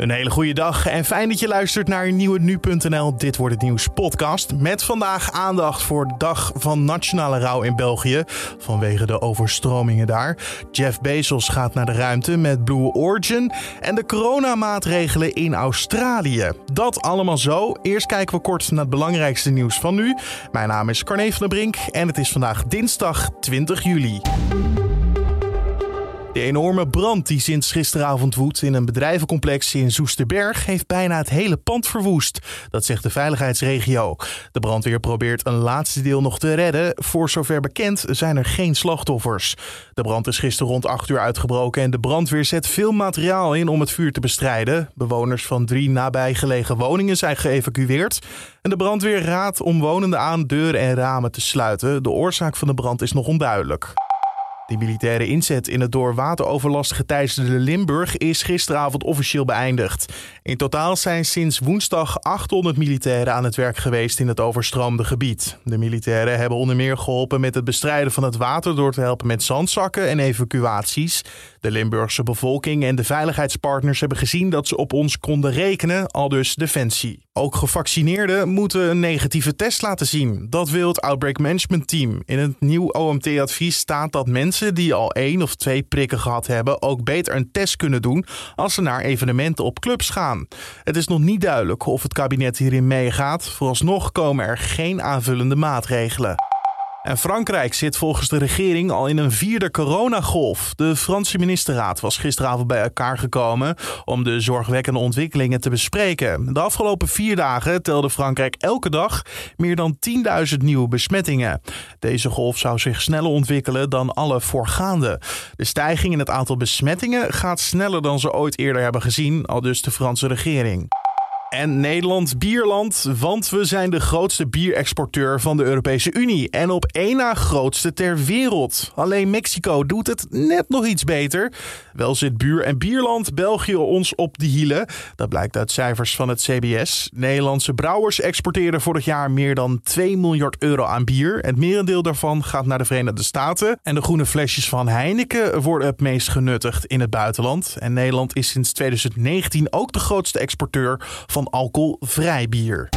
Een hele goede dag en fijn dat je luistert naar nieuwe nu.nl Dit wordt het nieuws podcast. Met vandaag aandacht voor de dag van nationale rouw in België vanwege de overstromingen daar. Jeff Bezos gaat naar de ruimte met Blue Origin en de coronamaatregelen in Australië. Dat allemaal zo. Eerst kijken we kort naar het belangrijkste nieuws van nu. Mijn naam is Carne van der Brink en het is vandaag dinsdag 20 juli. De enorme brand die sinds gisteravond woedt in een bedrijvencomplex in Soesterberg heeft bijna het hele pand verwoest. Dat zegt de veiligheidsregio. De brandweer probeert een laatste deel nog te redden. Voor zover bekend zijn er geen slachtoffers. De brand is gisteren rond 8 uur uitgebroken en de brandweer zet veel materiaal in om het vuur te bestrijden. Bewoners van drie nabijgelegen woningen zijn geëvacueerd. En de brandweer raadt omwonenden aan deuren en ramen te sluiten. De oorzaak van de brand is nog onduidelijk. De militaire inzet in het door wateroverlast geteisterde Limburg is gisteravond officieel beëindigd. In totaal zijn sinds woensdag 800 militairen aan het werk geweest in het overstroomde gebied. De militairen hebben onder meer geholpen met het bestrijden van het water door te helpen met zandzakken en evacuaties. De Limburgse bevolking en de veiligheidspartners hebben gezien dat ze op ons konden rekenen, al dus Defensie. Ook gevaccineerden moeten een negatieve test laten zien. Dat wil het Outbreak Management Team. In het nieuw OMT-advies staat dat mensen die al één of twee prikken gehad hebben ook beter een test kunnen doen als ze naar evenementen op clubs gaan. Het is nog niet duidelijk of het kabinet hierin meegaat. Vooralsnog komen er geen aanvullende maatregelen. En Frankrijk zit volgens de regering al in een vierde coronagolf. De Franse ministerraad was gisteravond bij elkaar gekomen om de zorgwekkende ontwikkelingen te bespreken. De afgelopen vier dagen telde Frankrijk elke dag meer dan 10.000 nieuwe besmettingen. Deze golf zou zich sneller ontwikkelen dan alle voorgaande. De stijging in het aantal besmettingen gaat sneller dan ze ooit eerder hebben gezien, al dus de Franse regering. En Nederland bierland, want we zijn de grootste bierexporteur van de Europese Unie. En op één na grootste ter wereld. Alleen Mexico doet het net nog iets beter. Wel zit buur- en bierland België ons op de hielen. Dat blijkt uit cijfers van het CBS. Nederlandse brouwers exporteren vorig jaar meer dan 2 miljard euro aan bier. Het merendeel daarvan gaat naar de Verenigde Staten. En de groene flesjes van Heineken worden het meest genuttigd in het buitenland. En Nederland is sinds 2019 ook de grootste exporteur van van alcoholvrij bier.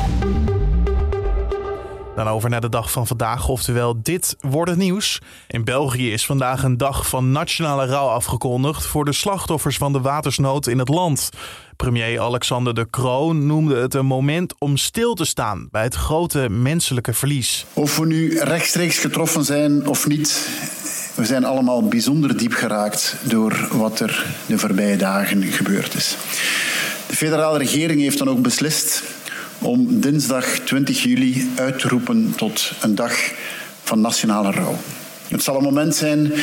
Dan over naar de dag van vandaag, oftewel dit wordt het nieuws. In België is vandaag een dag van nationale rouw afgekondigd voor de slachtoffers van de watersnood in het land. Premier Alexander de Croo noemde het een moment om stil te staan bij het grote menselijke verlies. Of we nu rechtstreeks getroffen zijn of niet, we zijn allemaal bijzonder diep geraakt door wat er de voorbije dagen gebeurd is. De federale regering heeft dan ook beslist om dinsdag 20 juli uit te roepen tot een dag van nationale rouw. Het zal een moment zijn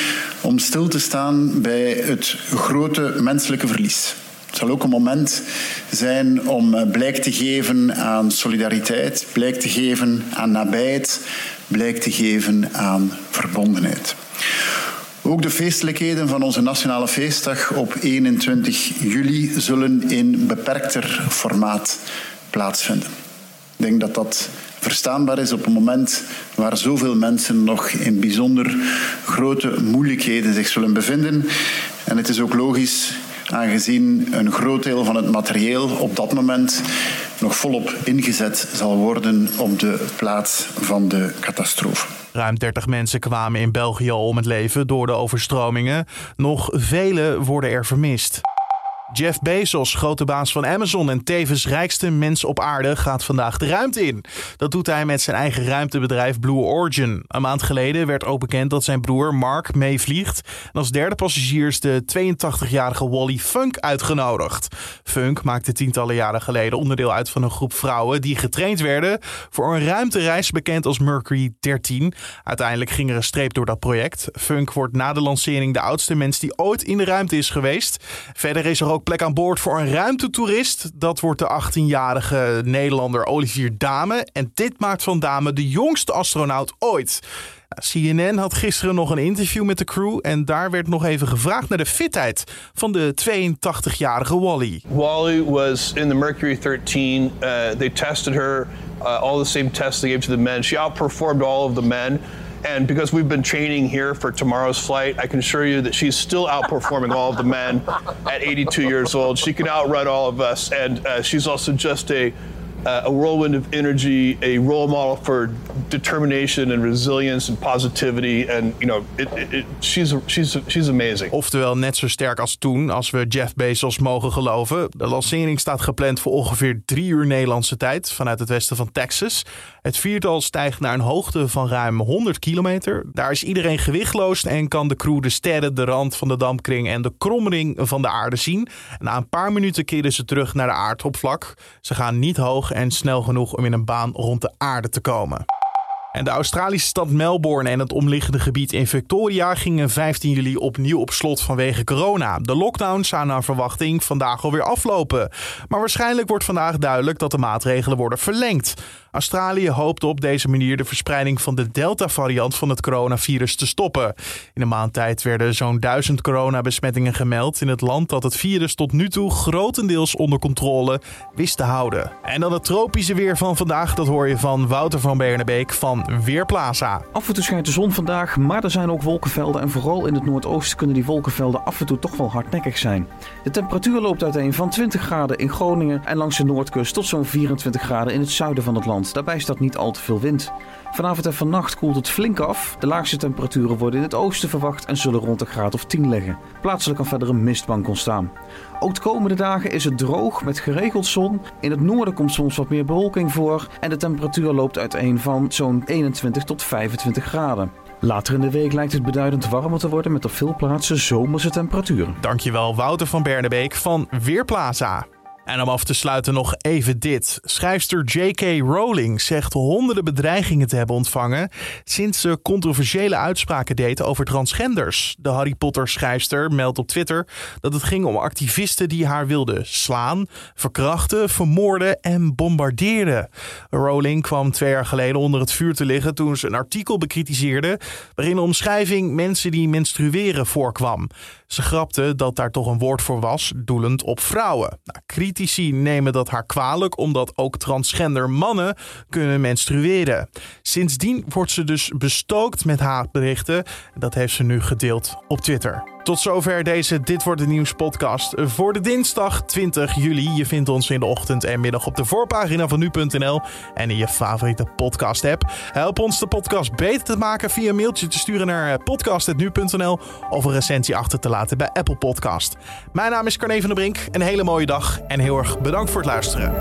om stil te staan bij het grote menselijke verlies. Het zal ook een moment zijn om blijk te geven aan solidariteit, blijk te geven aan nabijheid, blijk te geven aan verbondenheid. Ook de feestelijkheden van onze nationale feestdag op 21 juli zullen in beperkter formaat plaatsvinden. Ik denk dat dat verstaanbaar is op een moment waar zoveel mensen nog in bijzonder grote moeilijkheden zich zullen bevinden. En het is ook logisch, aangezien een groot deel van het materieel op dat moment nog volop ingezet zal worden op de plaats van de catastrofe. Ruim 30 mensen kwamen in België om het leven door de overstromingen. Nog vele worden er vermist. Jeff Bezos, grote baas van Amazon en tevens rijkste mens op aarde, gaat vandaag de ruimte in. Dat doet hij met zijn eigen ruimtebedrijf Blue Origin. Een maand geleden werd ook bekend dat zijn broer Mark meevliegt. En als derde passagier is de 82-jarige Wally Funk uitgenodigd. Funk maakte tientallen jaren geleden onderdeel uit van een groep vrouwen die getraind werden voor een ruimtereis bekend als Mercury 13. Uiteindelijk ging er een streep door dat project. Funk wordt na de lancering de oudste mens die ooit in de ruimte is geweest. Verder is er ook plek aan boord voor een ruimtetoerist. Dat wordt de 18-jarige Nederlander Olivier Dame. En dit maakt van Dame de jongste astronaut ooit. CNN had gisteren nog een interview met de crew en daar werd nog even gevraagd naar de fitheid van de 82-jarige Wally. Wally was in the Mercury 13. Uh, they tested her, uh, all the same tests they gave to the men. She outperformed all of the men. And because we've been training here for tomorrow's flight, I can assure you that she's still outperforming all of the men at 82 years old. She can outrun all of us, and uh, she's also just a uh, a whirlwind of energy, a role model for determination and resilience and positivity. And you know, it, she's she's she's amazing. Oftewel net zo sterk als toen, als we Jeff Bezos mogen geloven. De lancering staat gepland voor ongeveer drie uur Nederlandse tijd vanuit het westen van Texas. Het viertal stijgt naar een hoogte van ruim 100 kilometer. Daar is iedereen gewichtloos en kan de crew de sterren, de rand van de dampkring en de kromring van de aarde zien. na een paar minuten keren ze terug naar de aardoppervlak. Ze gaan niet hoog en snel genoeg om in een baan rond de aarde te komen. En de Australische stad Melbourne en het omliggende gebied in Victoria gingen 15 juli opnieuw op slot vanwege corona. De lockdown zou naar verwachting vandaag alweer aflopen. Maar waarschijnlijk wordt vandaag duidelijk dat de maatregelen worden verlengd. Australië hoopt op deze manier de verspreiding van de Delta-variant van het coronavirus te stoppen. In een maand tijd werden zo'n duizend coronabesmettingen gemeld in het land dat het virus tot nu toe grotendeels onder controle wist te houden. En dan het tropische weer van vandaag, dat hoor je van Wouter van Bernebeek van Weerplaza. Af en toe schijnt de zon vandaag, maar er zijn ook wolkenvelden en vooral in het noordoosten kunnen die wolkenvelden af en toe toch wel hardnekkig zijn. De temperatuur loopt uiteen van 20 graden in Groningen en langs de noordkust tot zo'n 24 graden in het zuiden van het land. Daarbij staat niet al te veel wind. Vanavond en vannacht koelt het flink af. De laagste temperaturen worden in het oosten verwacht en zullen rond de graad of 10 liggen. Plaatselijk kan verder een mistbank ontstaan. Ook de komende dagen is het droog met geregeld zon. In het noorden komt soms wat meer bewolking voor en de temperatuur loopt uiteen van zo'n 21 tot 25 graden. Later in de week lijkt het beduidend warmer te worden met op veel plaatsen zomerse temperaturen. Dankjewel Wouter van Bernebeek van Weerplaza. En om af te sluiten nog even dit. Schrijfster J.K. Rowling zegt honderden bedreigingen te hebben ontvangen sinds ze controversiële uitspraken deed over transgenders. De Harry Potter schrijfster meldt op Twitter dat het ging om activisten die haar wilden slaan, verkrachten, vermoorden en bombarderen. Rowling kwam twee jaar geleden onder het vuur te liggen toen ze een artikel bekritiseerde waarin de omschrijving mensen die menstrueren voorkwam. Ze grapte dat daar toch een woord voor was, doelend op vrouwen. Nou, nemen dat haar kwalijk, omdat ook transgender mannen kunnen menstrueren. Sindsdien wordt ze dus bestookt met haatberichten. Dat heeft ze nu gedeeld op Twitter. Tot zover deze Dit wordt de Nieuws podcast voor de dinsdag 20 juli. Je vindt ons in de ochtend en middag op de voorpagina van nu.nl en in je favoriete podcast app. Help ons de podcast beter te maken via een mailtje te sturen naar podcast.nu.nl of een recensie achter te laten bij Apple Podcast. Mijn naam is Carne van der Brink. Een hele mooie dag en heel erg bedankt voor het luisteren.